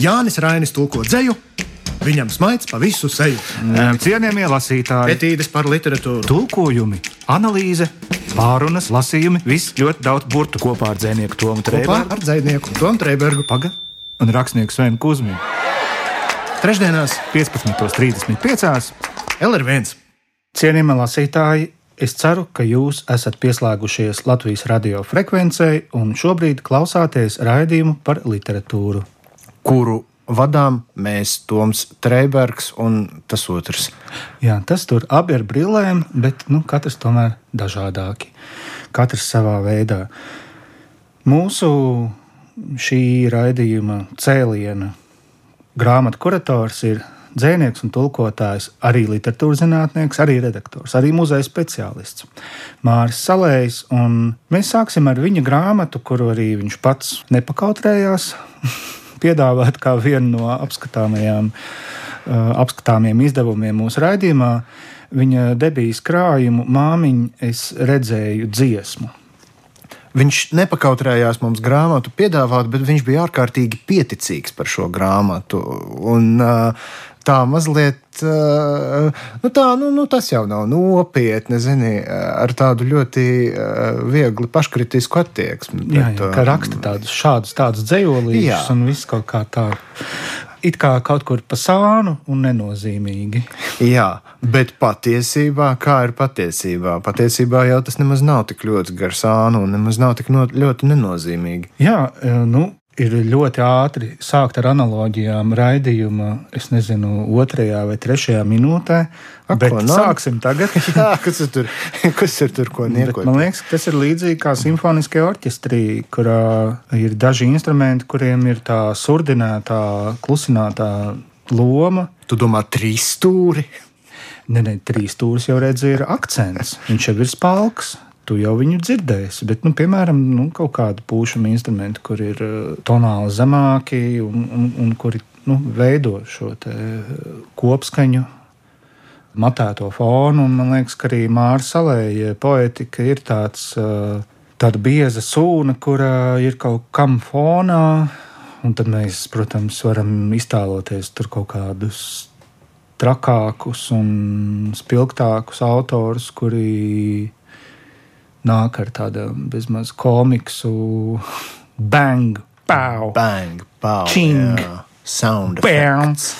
Jānis Rainis tulko dzēju, viņam smaids pa visu seju. Cienījamie lasītāji, Etīdes par literatūru. tulkojumi, analīze, pārunas, lasījumi, viss ļoti daudz burtu. Kopā ar dzinieku Tomu Trēbergu. ar dzinieku Tomu Trēbergu. Paga un rakstnieku Svenu Kusminu. Trešdienās 15.35. LR1. Cienījamie lasītāji, es ceru, ka jūs esat pieslēgušies Latvijas radio frekvencei un šobrīd klausāties raidījumu par literatūru. Kuru vadām mēs, Toms Trēbergs un tas otrs. Jā, tas tur abi ar brillēm, bet nu, katrs tomēr dažādāki. Katrs savā veidā. Mūsu šī raidījuma cēliena grāmatu kurators ir dzēnieks un tulkotājs, arī literatūras zinātnieks, arī redaktors, arī muzeja speciālists Māris Salējs. un Mēs sāksim ar viņa grāmatu, kuru arī viņš pats nepakautrējās piedāvāt kā vienu no apskatāmajām, uh, apskatāmiem izdevumiem mūsu raidījumā. Viņa debijas krājumu māmiņu es redzēju dziesmu. Viņš nepakautrējās mums grāmatu piedāvāt, bet viņš bija ārkārtīgi pieticīgs par šo grāmatu. Un, tā mazliet, nu, tā, nu, nu, tas jau nav nopietni, zini, ar tādu ļoti viegli paškritisku attieksmi. Jā, jā, ka raksta tādus šādus tādus dzējolīšus un viss kaut kā tā. It kā kaut kur pa sānu un nenozīmīgi. Jā, bet patiesībā, kā ir patiesībā? Patiesībā jau tas nemaz nav tik ļoti gar sānu un nemaz nav tik no, ļoti nenozīmīgi. Jā, e, nu, ir ļoti ātri sākt ar analoģijām raidījuma, es nezinu, otrajā vai trešajā minūtē. Ak, bet ko, nu? sāksim tagad. Jā, kas ir tur? Kas ir tur, ko niekot? man liekas, ka tas ir līdzīgi kā simfoniskajā orķestrī, kurā ir daži instrumenti, kuriem ir tā surdinātā, klusinātā loma. Tu domā, trīs stūri? Nē, ne, trīs stūris jau redz, ir akcents. Viņš jau ir spalks. Tu jau viņu dzirdēsi, bet, nu, piemēram, nu, kaut kāda pūšama instrumenta, kur ir uh, tonāli zemāki un, un, un kuri nu, veido šo uh, kopskaņu, matēto fonu. Un man liekas, ka arī Mārcis Kalēja poetika ir tāds, uh, tāda bieza sūna, kura ir kaut kam fonā. Un tad mēs, protams, varam iztēloties tur kaut kādus trakākus un spilgtākus autorus, kuri nāk ar tādu bezmaz komiksu, bang, pow, Bang, pow, Ching. jā. Sound effects.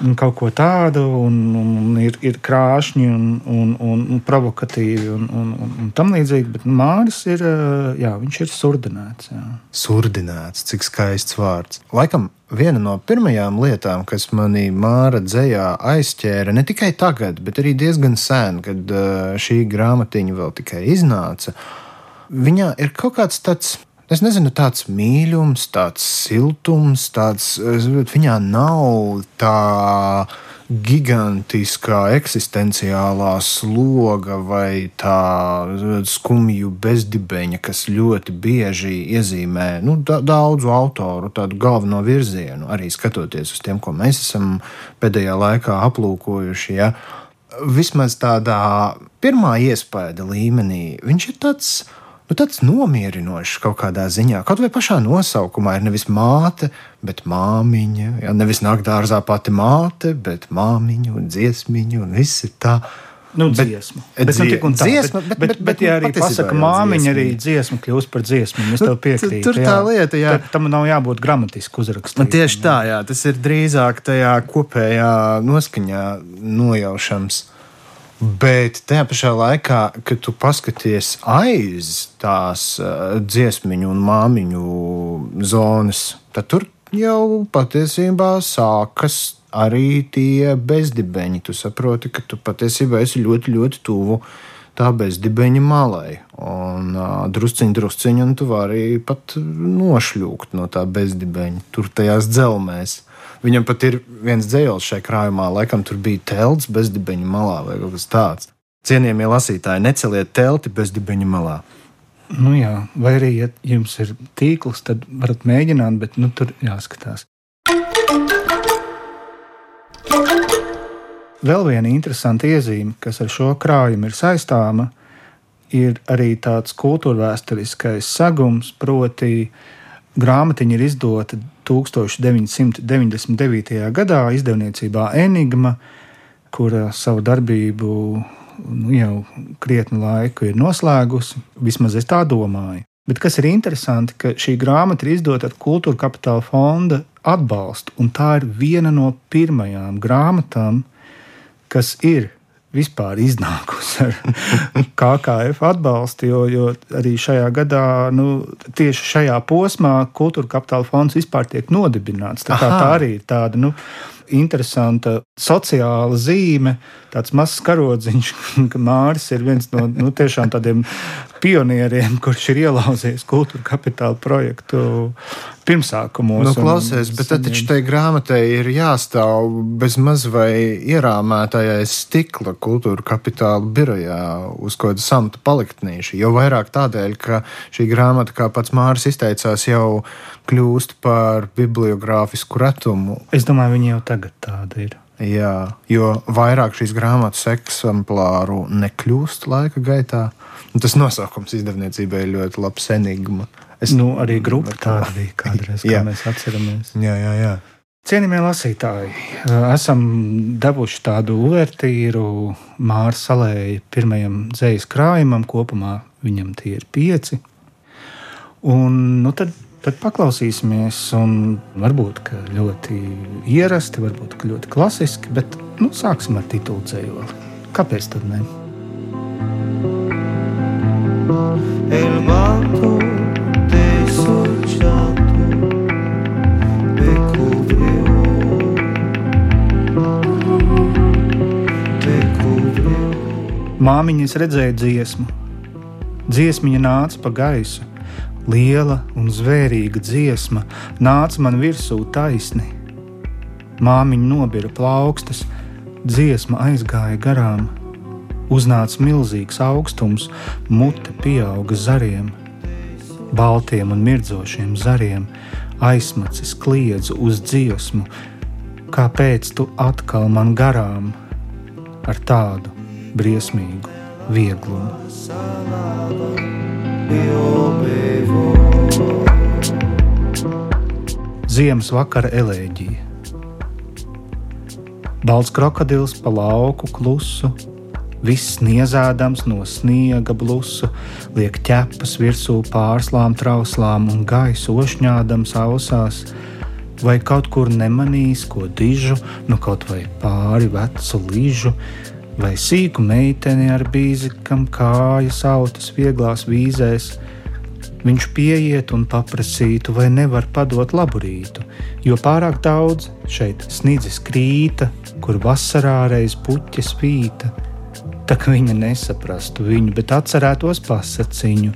un kaut ko tādu, un, un ir, ir krāšņi un, un, un, un provokatīvi un, un, un, un tam līdzīgi. Bet Māris ir, jā, viņš ir surdināts. Jā. Surdināts, cik skaists vārds. Laikam viena no pirmajām lietām, kas manī māra dzējā aizķēra, ne tikai tagad, bet arī diezgan sen, kad uh, šī grāmatiņa vēl tikai iznāca, viņā ir kaut kāds tāds. Es nezinu, tāds mīlums, tāds siltums, tāds. Viņā nav tā gigantiskā eksistenciālā sloga vai tā skumju bezdibeņa, kas ļoti bieži iezīmē nu, da daudzu autoru galveno virzienu, arī skatoties uz tiem, ko mēs esam pēdējā laikā aplūkojuši. Ja? Vismaz tādā pirmā iespēja līmenī viņš ir tāds. Nu, tāds nomierinošs kaut kādā ziņā. Kaut vai pašā nosaukumā ir nevis māte, bet māmiņa. Ja? Nevis nāk dārzā pati māte, bet māmiņa un dziesmiņa un viss ir tā. Nu, Bet- dziesma. Bet, nu, dzie- tik un tā. dziesma, bet, bet- bet, bet- bet, bet, bet, ja nu, arī jau māmiņa, arī dziesma kļūst par dziesmu. Es Nu, tev tu- piekrītu. tur tā lieta, jā. Tā- Tam nav jābūt gramatiski uzrakstītam. Man tieši tā, jā, tas ir drīzāk tajā kopējā noskaņā nojaušams. Bet tajā pašā laikā, kad tu paskaties aiz tās uh, dziesmiņu un māmiņu zonas, tad tur jau patiesībā sākas arī tie bezdibeņi. Tu saproti, ka tu patiesībā esi ļoti, ļoti tuvu tā bezdibeņa malai. Un uh, drusciņš, drusciņš, un tu vari pat nošļūkt no tā bezdibeņa, tur tajās dzelmēs. Viņam pat ir viens dzējos šajā krājumā, laikam tur bija telts bezdibeņa malā vai kaut kas tāds. Cienījamie lasītāji, neceliet telti bezdibeņa malā. Nu, jā, vai arī, ja jums ir tīkls, tad varat mēģināt, bet nu, tur jāskatās. Vēl viena interesanta iezīme, kas ar šo krājumu ir saistāma, ir arī tāds kultūrvēturiskais sagums, proti, grāmatiņa ir izdota 1999. gadā izdevniecībā Enigma, kura savu darbību nu, jau krietni laiku ir noslēgusi. Vismaz es tā domāju. Bet kas ir interesanti, ka šī grāmata ir izdota ar Kultūra Kapitāla fonda atbalstu, un tā ir viena no pirmajām grāmatām, kas ir vispār iznākusi ar KKF atbalstu, jo, jo arī šajā gadā, nu, tieši šajā posmā, Kultūra Kapitāla fonds vispār tiek nodibināts. Tā, tā arī ir tāda. Nu, interesanta sociāla zīme, tāds mazs karodziņš, ka Mārcis ir viens no nu, tādiem pionieriem, kurš ir ielauzies kultūra kapitāla projektu pirmsākumos. Nu, klausies, bet tad taču tai grāmatai ir jāstāv bez maz vai ierāmētājais stikla kultūra kapitāla birojā uz kāda samta paliktnīša. Jo vairāk tādēļ, ka šī grāmata, kā pats Māris izteicās, jau kļūst par bibliogrāfisku retumu. Es domāju, viņi jau tagad tāda ir. Jā, jo vairāk šīs grāmatas eksemplāru nekļūst laika gaitā. Un tas nosaukums izdevniecībai ir ļoti labs enigma. Es, nu, arī grupa tāda bija kādreiz, kā mēs atceramies. Jā, jā, jā. Cienījamie lasītāji, esam devuši tādu uvertīru Māra Salēja pirmajam dzīslu krājumam, kopumā viņam tie ir pieci. Un, nu, tad, tad paklausīsimies, un varbūt ļoti ierasti, varbūt ļoti klasiski, bet nu, sāksim ar titulu dzējoli. Kāpēc tad ne? Es redzēju dziesmu. Dziesmiņa nāca pa gaisu, liela un zvērīga dziesma nāca man virsū taisni. Māmiņa nobira plaukstas, dziesma aizgāja garām Uznāca milzīgs augstums, mute pieauga zariem, baltiem un mirdzošiem zariem, aizmacis kliedzu uz dziesmu, kāpēc tu atkal man garām ar tādu briesmīgu vieglumu. Ziemas vakara elēģija. Balts krokodils pa lauku klusu, Viss niezādams no sniega blusu, liek ķepas virsū pārslām, trauslām un gaisu ošņādams ausās. Vai kaut kur nemanīs, ko dižu, nu kaut vai pāri vecu līžu, vai sīku meiteni ar bīzi, kam kājas autas vieglās vīzēs. Viņš pieiet un paprasītu, vai nevar padot labu rītu, jo pārāk daudz šeit snidzis krīta, kur vasarā reiz puķa spīta tā ka viņa nesaprastu viņu, bet atcerētos pasaciņu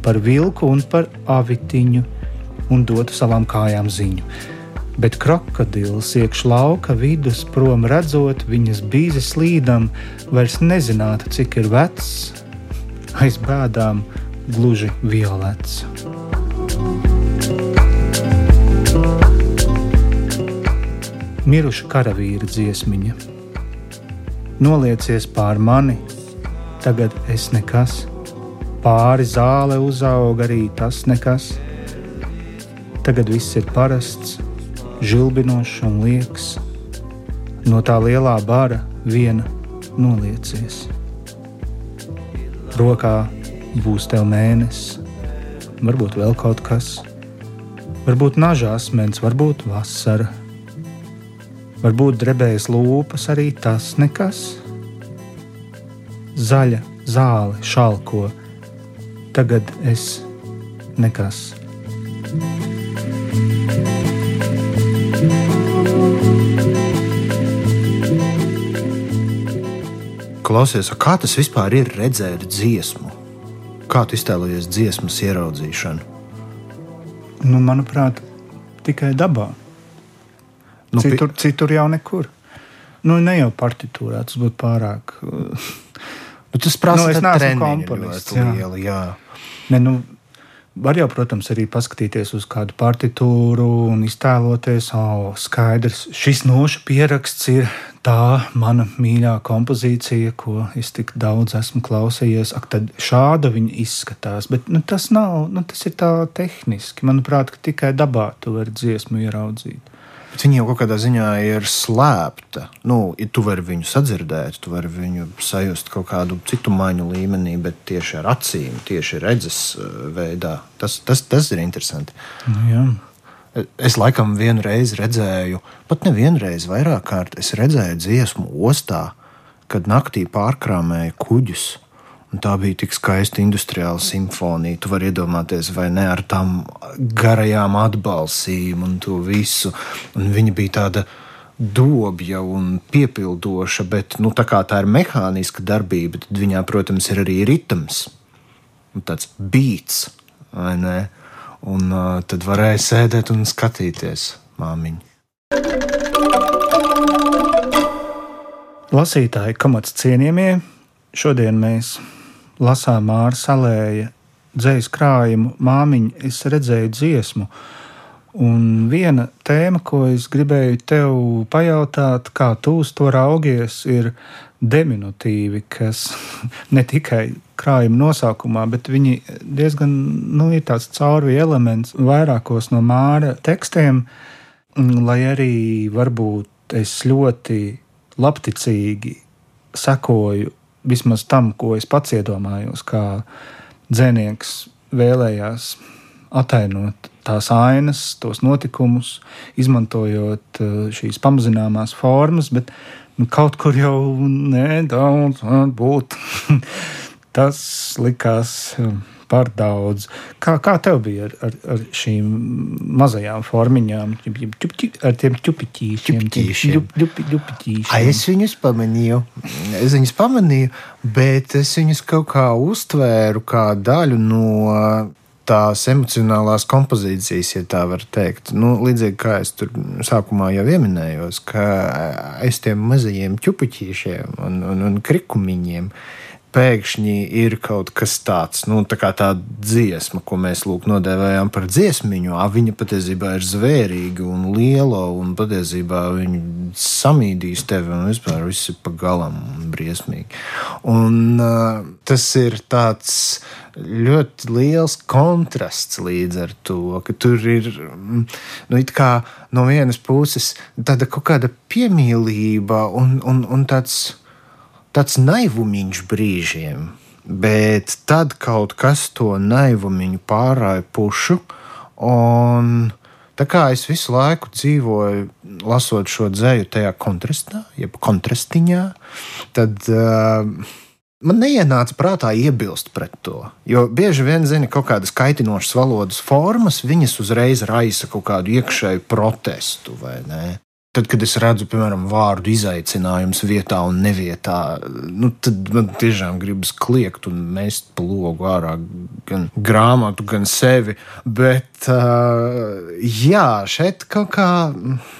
par vilku un par avitiņu un dotu savām kājām ziņu. Bet krokodils iekš lauka vidus, prom redzot viņas bīzi slīdam, vairs nezinātu, cik ir vecs, aiz bēdām gluži violets. Miruša karavīra dziesmiņa noliecies pār mani, tagad es nekas. Pāri zāle uzauga arī tas nekas. Tagad viss ir parasts, žilbinošs un liekas. No tā lielā bara viena noliecies. Rokā būs tev mēnesis, varbūt vēl kaut kas, varbūt naža asmens, varbūt vasara Varbūt drebējas lūpas arī tas nekas. Zaļa zāle šalko, tagad es nekas. Klausies, kā tas vispār ir redzēt dziesmu? Kā tu iztēlojies dziesmas ieraudzīšanu? Nu, manuprāt, tikai dabā. Nu, citur, citur jau nekur. Nu, ne jau partitūrā, tas būtu pārāk. Nu, tas prasa nu, es neesmu komponists. Jā. Liela, jā. Ne, nu, Var jau, protams, arī paskatīties uz kādu partitūru un iztēloties, oh, skaidrs, šis nošu pieraksts ir tā mana mīļā kompozīcija, ko es tik daudz esmu klausījies. Ak, tad šāda viņa izskatās. Bet nu, tas nav, nu, tas ir tā tehniski. Manuprāt, ka tikai dabā tu vari dziesmu ieraudzīt. Bet viņa jau kaut kādā ziņā ir slēpta. Nu, tu vari viņu sadzirdēt, tu vari viņu sajust kaut kādu citu maņu līmenī, bet tieši ar acīm, tieši redzes eh, veidā. Tas, tas, tas ir interesanti. Nu, jā. Es laikam vienreiz redzēju, pat ne vienreiz, vairāk kārt es redzēju dziesmu ostā, kad naktī pārkrāmēja kuģus. Un tā bija tik skaista industriāla simfonija. Tu vari iedomāties, vai ne ar tām garajām atbalsīm un to visu. Un viņa bija tāda dobja un piepildoša, bet nu, tā kā tā ir mehāniska darbība, tad viņā, protams, ir arī ritms. Tāds beats, vai ne? Un uh, tad varēja sēdēt un skatīties māmiņu. Lasītāji, kamats cienījamie, šodien mēs lasām Māra Salēja dzējas krājumu māmiņu, es redzēju dziesmu. Un viena tēma, ko es gribēju tev pajautāt, kā tu uz to raugies, ir diminutīvi, kas ne tikai krājuma nosaukumā, bet viņi diezgan nu, ir tāds caurvīja elements vairākos no māra tekstiem, lai arī varbūt es ļoti labticīgi sekoju vismaz tam, ko es pats iedomājos, kā dzēnieks vēlējās atainot tās ainas, tos notikumus, izmantojot uh, šīs pamazināmās formas, bet nu, kaut kur jau nedaudz būt. Tas likās. Um, par daudz. Kā, kā tev bija ar, ar, ar šīm mazajām formiņām, ar tiem ķupiķīšiem? Es viņus pamanīju, es viņus pamanīju, bet es viņus kaut kā uztvēru kā daļu no tās emocionālās kompozīcijas, ja tā var teikt. Nu, līdzīgi kā es tur sākumā jau pieminējos, ka aiz tiem mazajiem ķupiķīšiem un, un, un krikumiņiem pēkšņi ir kaut kas tāds, nu, tā kā tā dziesma, ko mēs lūk nodēvējām par dziesmiņu, a viņa patiesībā ir zvērīga un liela, un patiesībā viņa samīdīs tevi, un vispār viss ir pa galam un briesmīgi. Un uh, tas ir tāds ļoti liels kontrasts līdz ar to, ka tur ir nu, no vienas puses tāda kaut kāda piemīlība un, un, un tāds tāds naivumiņš brīžiem, bet tad kaut kas to naivumiņu pārāja pušu. Un tā kā es visu laiku dzīvoju, lasot šo dzēju tajā kontrastā, jeb kontrastiņā, tad uh, man neienāca prātā iebilst pret to. Jo bieži vien, zini, kaut kādas kaitinošas valodas formas, viņas uzreiz raisa kaut kādu iekšēju protestu, vai ne? Tad, kad es redzu, piemēram, vārdu izaicinājums vietā un nevietā, nu, tad man tiešām gribas kliegt un mest pa logu ārā gan grāmatu, gan sevi. Bet, uh, jā, šeit kaut kā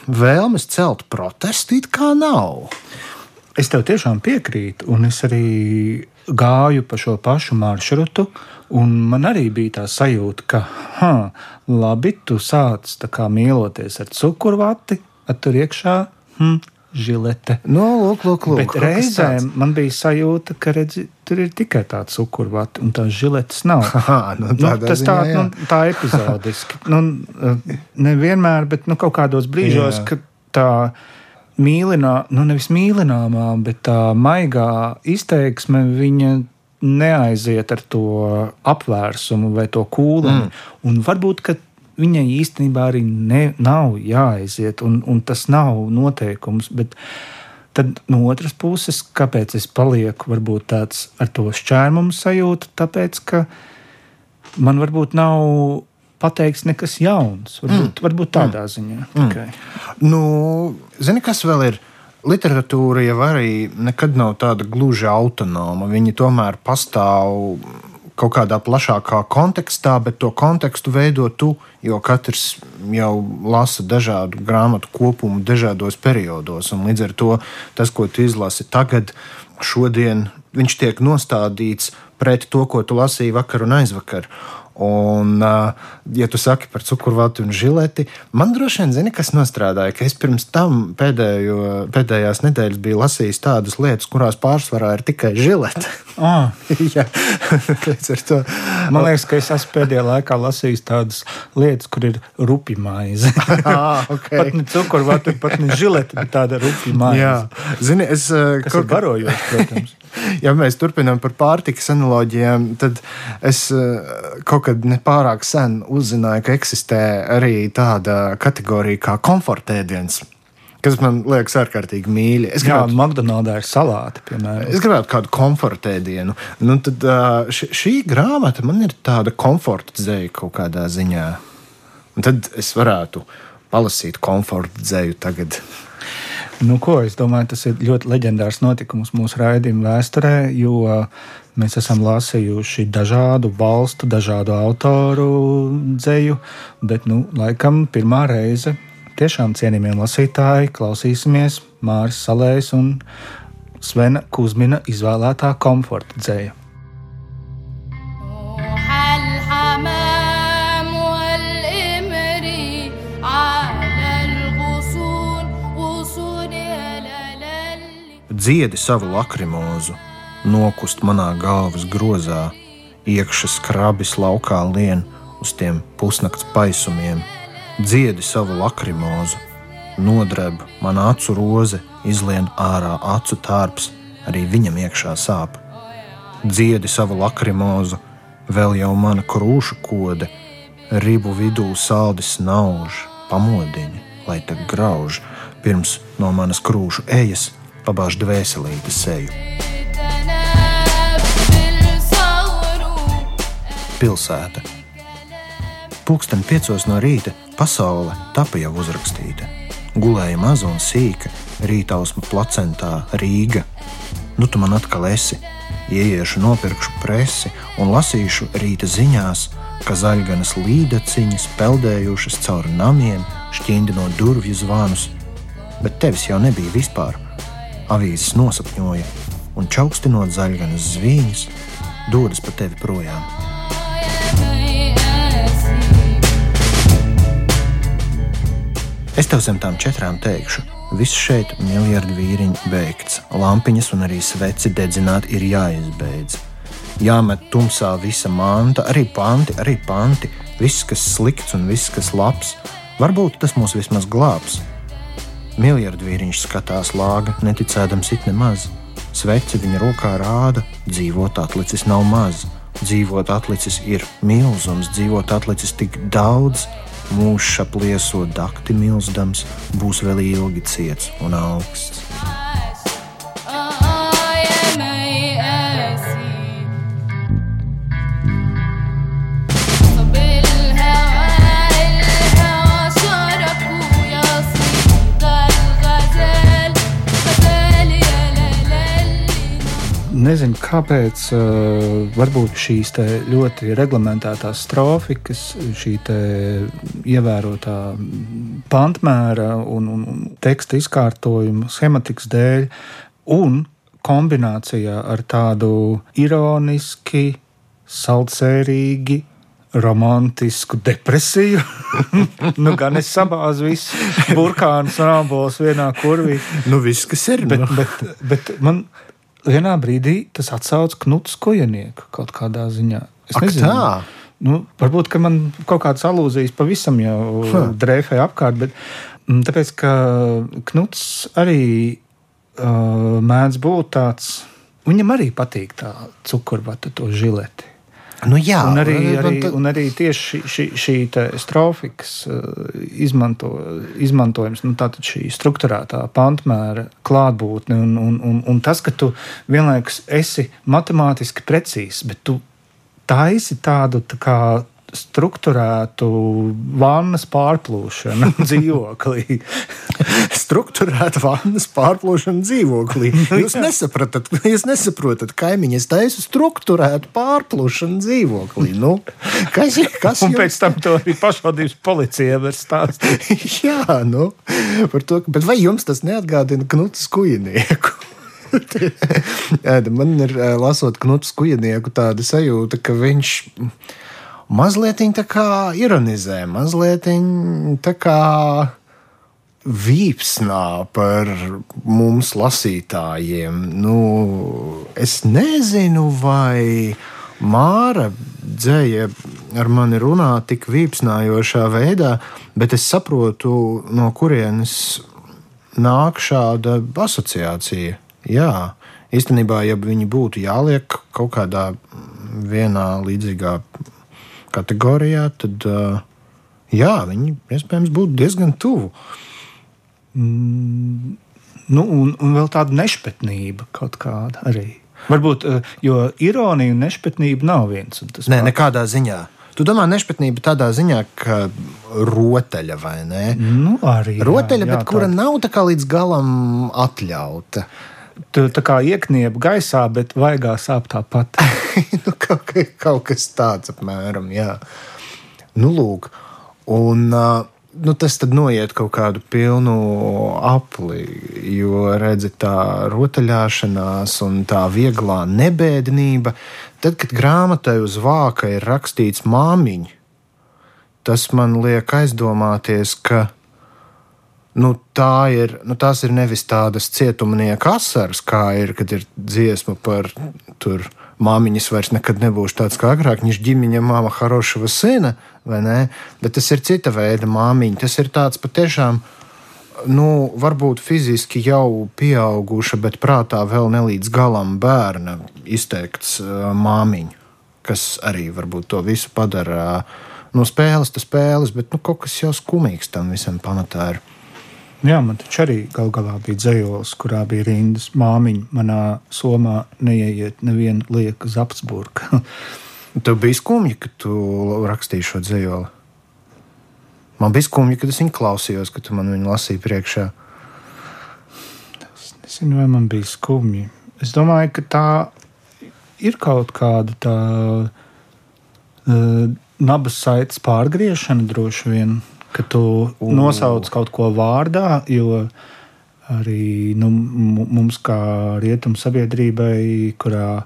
vēlmes celt protestu it kā nav. Es tev tiešām piekrītu, un es arī gāju pa šo pašu maršrutu. Un man arī bija tā sajūta, ka, ha, labi, tu sāc mīloties ar cukurvati, tur iekšā. Hmm, žilete. No, nu, lūk, lūk, lūk, Bet reizēm man bija sajūta, ka redzi, tur ir tikai tāds cukurvats, un tās žiletes nav. Aha, nu, nu, tas ziņā, tā, jā. nu, tā epizodiski. nu, nevienmēr, bet nu, kaut kādos brīžos, jā. kad tā mīlinā, nu nevis mīlināmā, bet tā maigā izteiksme viņa neaiziet ar to apvērsumu vai to kūliņu. Mm. Un varbūt, ka viņai īstenībā arī ne, nav jāaiziet, un, un tas nav noteikums. Bet tad no otras puses, kāpēc es palieku varbūt tāds ar to šķērmumu sajūtu? Tāpēc, ka man varbūt nav pateikts nekas jauns. Varbūt, mm. varbūt tādā mm. ziņā mm. tikai. Mm. Nu, zini, kas vēl ir? Literatūra jau arī nekad nav tāda gluži autonoma. Viņa tomēr pastāv kaut kādā plašākā kontekstā, bet to kontekstu veido tu, jo katrs jau lasa dažādu grāmatu kopumu dažādos periodos. Līdz ar to tas, ko tu izlasi tagad, šodien, viņš tiek nostādīts pret to, ko tu lasīji vakar un aizvakar. Un, ja tu saki par cukurvātu un žileti, man droši vien zini, kas nostrādāja, ka es pirms tam pēdējo, pēdējās nedēļas biju lasījis tādas lietas, kurās pārsvarā ir tikai žileti. Ah. Man liekas, ka es esmu pēdējā laikā lasījis tādas lietas, kur ir rupi maize. ah, okay. pat ne cukurvātu, pat ne žileti, bet tāda rupi maize. Jā, zini, es kaut kā barojos, protams. ja mēs turpinām par pārtikas analoģijām, tad es kaut kad nepārāk sen uzzināju, ka eksistē arī tāda kategorija kā komfortēdiens. Kas man liekas, ārkārtīgi mīļi. Es gribētu, Jā, McDonald's ir salāti, piemēram. Es gribētu kādu komfortēdienu. Nu, tad š, šī grāmata man ir tāda komforta dzēja kaut kādā ziņā. Un tad es varētu palasīt komforta dzēju tagad. Nu, ko, es domāju, tas ir ļoti leģendārs notikums mūsu raidījuma vēsturē, jo Mēs esam lasījuši dažādu valstu, dažādu autoru dzēju, bet, nu, laikam, pirmā reize tiešām cienījamie lasītāji klausīsimies Māris Salējas un Svena Kusmina izvēlētā komforta dzēja. Dziedi savu lakrimozu nokust manā galvas grozā, iekšā skrabis laukā lien uz tiem pusnakts paisumiem, dziedi savu lakrimozu, nodreb man acu roze, izlien ārā acu tārps, arī viņam iekšā sāp. Dziedi savu lakrimozu, vēl jau mana krūša kode, ribu vidū saldi snauž, pamodiņi, lai te grauž, pirms no manas krūšu ejas pabāž dvēselīti seju. pilsēta. Pūksteni piecos no rīta pasaule tapa jau uzrakstīta. Gulēja maza un sīka, rītausma placentā Rīga. Nu tu man atkal esi, ieiešu nopirkšu presi un lasīšu rīta ziņās, ka zaļganas līdaciņas peldējušas cauri namiem, šķindinot durvju zvanus, bet tevis jau nebija vispār. Avīzes nosapņoja un čaukstinot zaļganas zvīņas, dodas pa tevi projām. Es tev zem tām četrām teikšu, viss šeit miljardu vīriņu beigts, lampiņas un arī sveci dedzināt ir jāizbeidz. Jāmet tumsā visa manta, arī panti, arī panti, viss, kas slikts un viss, kas labs. Varbūt tas mūs vismaz glābs. Miljardu vīriņš skatās lāga, neticēdams it nemaz. Sveci viņa rokā rāda, dzīvot atlicis nav maz. Dzīvot atlicis ir milzums, dzīvot atlicis tik daudz, mūžs aplieso dakti milzdams, būs vēl ilgi ciets un augsts. Nezinu, kāpēc. Uh, varbūt šīs ļoti reglamentētās strofikas, šī ievērotā pantmēra un, un teksta izkārtojuma, schematikas dēļ, un kombinācijā ar tādu ironiski, saldsērīgi, romantisku depresiju. nu, gan es sabāzu visus burkānus un apelsīnus vienā kurvī. Nu, viss, kas ir. Bet, nu. bet, bet man vienā brīdī tas atsauc Knuts Kojenieku kaut kādā ziņā. Es Ak, nezinu, tā. Nu, varbūt man kaut kādas alūzijas pavisam jau huh. drēfē apkārt, bet mm, tāpēc, ka Knuts arī uh, mēdz būt tāds, viņam arī patīk tā cukurbata, to žileti. Nu, jā, un, arī, arī, un arī tieši šī, šī, strofikas izmanto, izmantojums, nu, tātad šī struktūrētā pantmēra klātbūtne un, un, un, un tas, ka tu vienlaikus esi matemātiski precīzs, bet tu taisi tādu tā kā strukturētu vannas pārplūšanu dzīvoklī. strukturēta vannas pārplūšana dzīvoklī. Jūs nesaprotat, jūs nesaprotat kaimiņi, es taisu strukturētu pārplūšanu dzīvoklī. Nu, kas, kas Un jums... pēc tam to arī pašvaldības policija var stāstīt. Jā, nu, par to, bet vai jums tas neatgādina Knutas kujinieku? Man ir lasot Knutas kujinieku tāda sajūta, ka viņš mazliet tā kā ironizē, mazliet tā kā vīpsnā par mums lasītājiem. Nu, es nezinu, vai Māra dzēja ar mani runā tik vīpsnājošā veidā, bet es saprotu, no kurienes nāk šāda asociācija. Jā, īstenībā, ja viņi būtu jāliek kaut kādā vienā līdzīgā kategorijā, tad jā, viņi iespējams būtu diezgan tuvu. Mm, nu, un, un vēl tāda nešpatnība kaut kāda arī. Varbūt, jo ironija un nešpatnība nav viens un tas pats. Nē, nekādā ziņā. Tu domā, nešpatnība tādā ziņā, ka rotaļa vai ne? Nu, arī. Rotaļa, jā, jā, bet kura tā... nav tā kā līdz galam atļauta. Tu tā kā iekniep gaisā, bet vaigā sāp tāpat. nu, kaut, kaut kas tāds apmēram, jā. Nu, lūk. Un, nu, tas tad noiet kaut kādu pilnu apli, jo redzi tā rotaļāšanās un tā vieglā nebēdnība. Tad, kad grāmatai uz vāka ir rakstīts māmiņa, tas man liek aizdomāties, ka nu, tā ir, nu, tās ir nevis tādas cietumnieka asaras, kā ir, kad ir dziesma par tur māmiņas vairs nekad nebūs tāds kā agrāk. Viņš ģimeņa māma Harošava sena, vai ne? Bet tas ir cita veida māmiņa. Tas ir tāds patiešām, nu, varbūt fiziski jau pieauguša, bet prātā vēl nelīdz galam bērna izteikts māmiņa, kas arī varbūt to visu padara. No spēles, tas spēles, bet nu, kaut kas jau skumīgs tam visam pamatā ir. Jā, man taču arī gal galā bija dzējols, kurā bija rindas māmiņa. Manā somā neieiet neviena lieka zapsburka. Tev bija skumji, ka tu rakstīji šo dzējoli. Man bija skumji, kad es viņu klausījos, kad tu man viņu lasīji priekšā. Es nezinu, vai man bija skumji. Es domāju, ka tā ir kaut kāda tā uh, nabas saites pārgriešana droši vien ka tu uh. nosauc kaut ko vārdā, jo arī nu, mums, kā rietumu sabiedrībai, kurā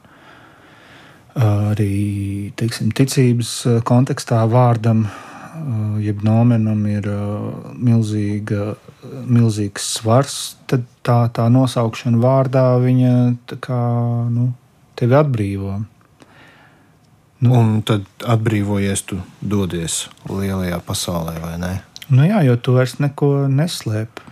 arī teiksim, ticības kontekstā vārdam, jeb nomenam ir milzīga, milzīgs svars, tad tā, tā nosaukšana vārdā viņa kā, nu, tevi atbrīvo. Nu, un tad atbrīvojies, tu dodies lielajā pasaulē, vai ne? Nu jā, jo tu vairs neko neslēpi.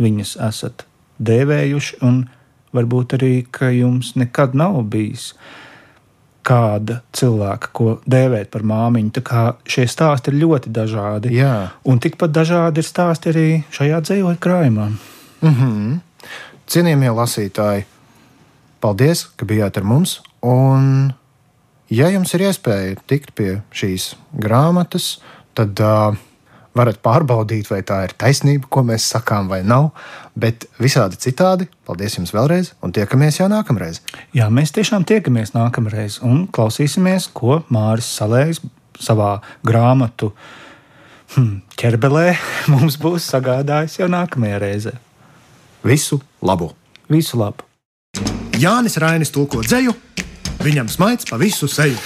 viņas esat dēvējuši, un varbūt arī, ka jums nekad nav bijis kāda cilvēka, ko dēvēt par māmiņu. Tā kā šie stāsti ir ļoti dažādi. Jā. Un tikpat dažādi ir stāsti arī šajā dzīvoļu krājumā. Mm -hmm. Cienījamie lasītāji, Paldies, ka bijāt ar mums. Un, ja jums ir iespēja tikt pie šīs grāmatas, tad uh, varat pārbaudīt, vai tā ir taisnība, ko mēs sakām, vai nav. Bet visādi citādi, paldies jums vēlreiz, un tiekamies jau nākamreiz. Jā, mēs tiešām tiekamies nākamreiz un klausīsimies, ko Māris Salējs savā grāmatu hmm, ķerbelē mums būs sagādājis jau nākamajā reizē. Visu labu! Visu labu! Jānis Rainis tulko dzēju. Viņam smaids pa visu seju.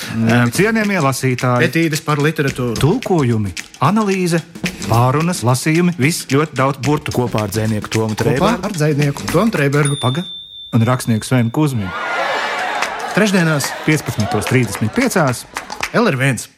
Cienījamie lasītāji, pētītas par literatūru, tulkojumi, analīze, pārunas, lasījumi, viss ļoti daudz burtu kopā ar dzinieku Tomu Trēbergu. Ar dzinieku Tomu Trēbergu. Paga un rakstnieku Svenu Kuzminu. Trešdienās, 15.35. LR1.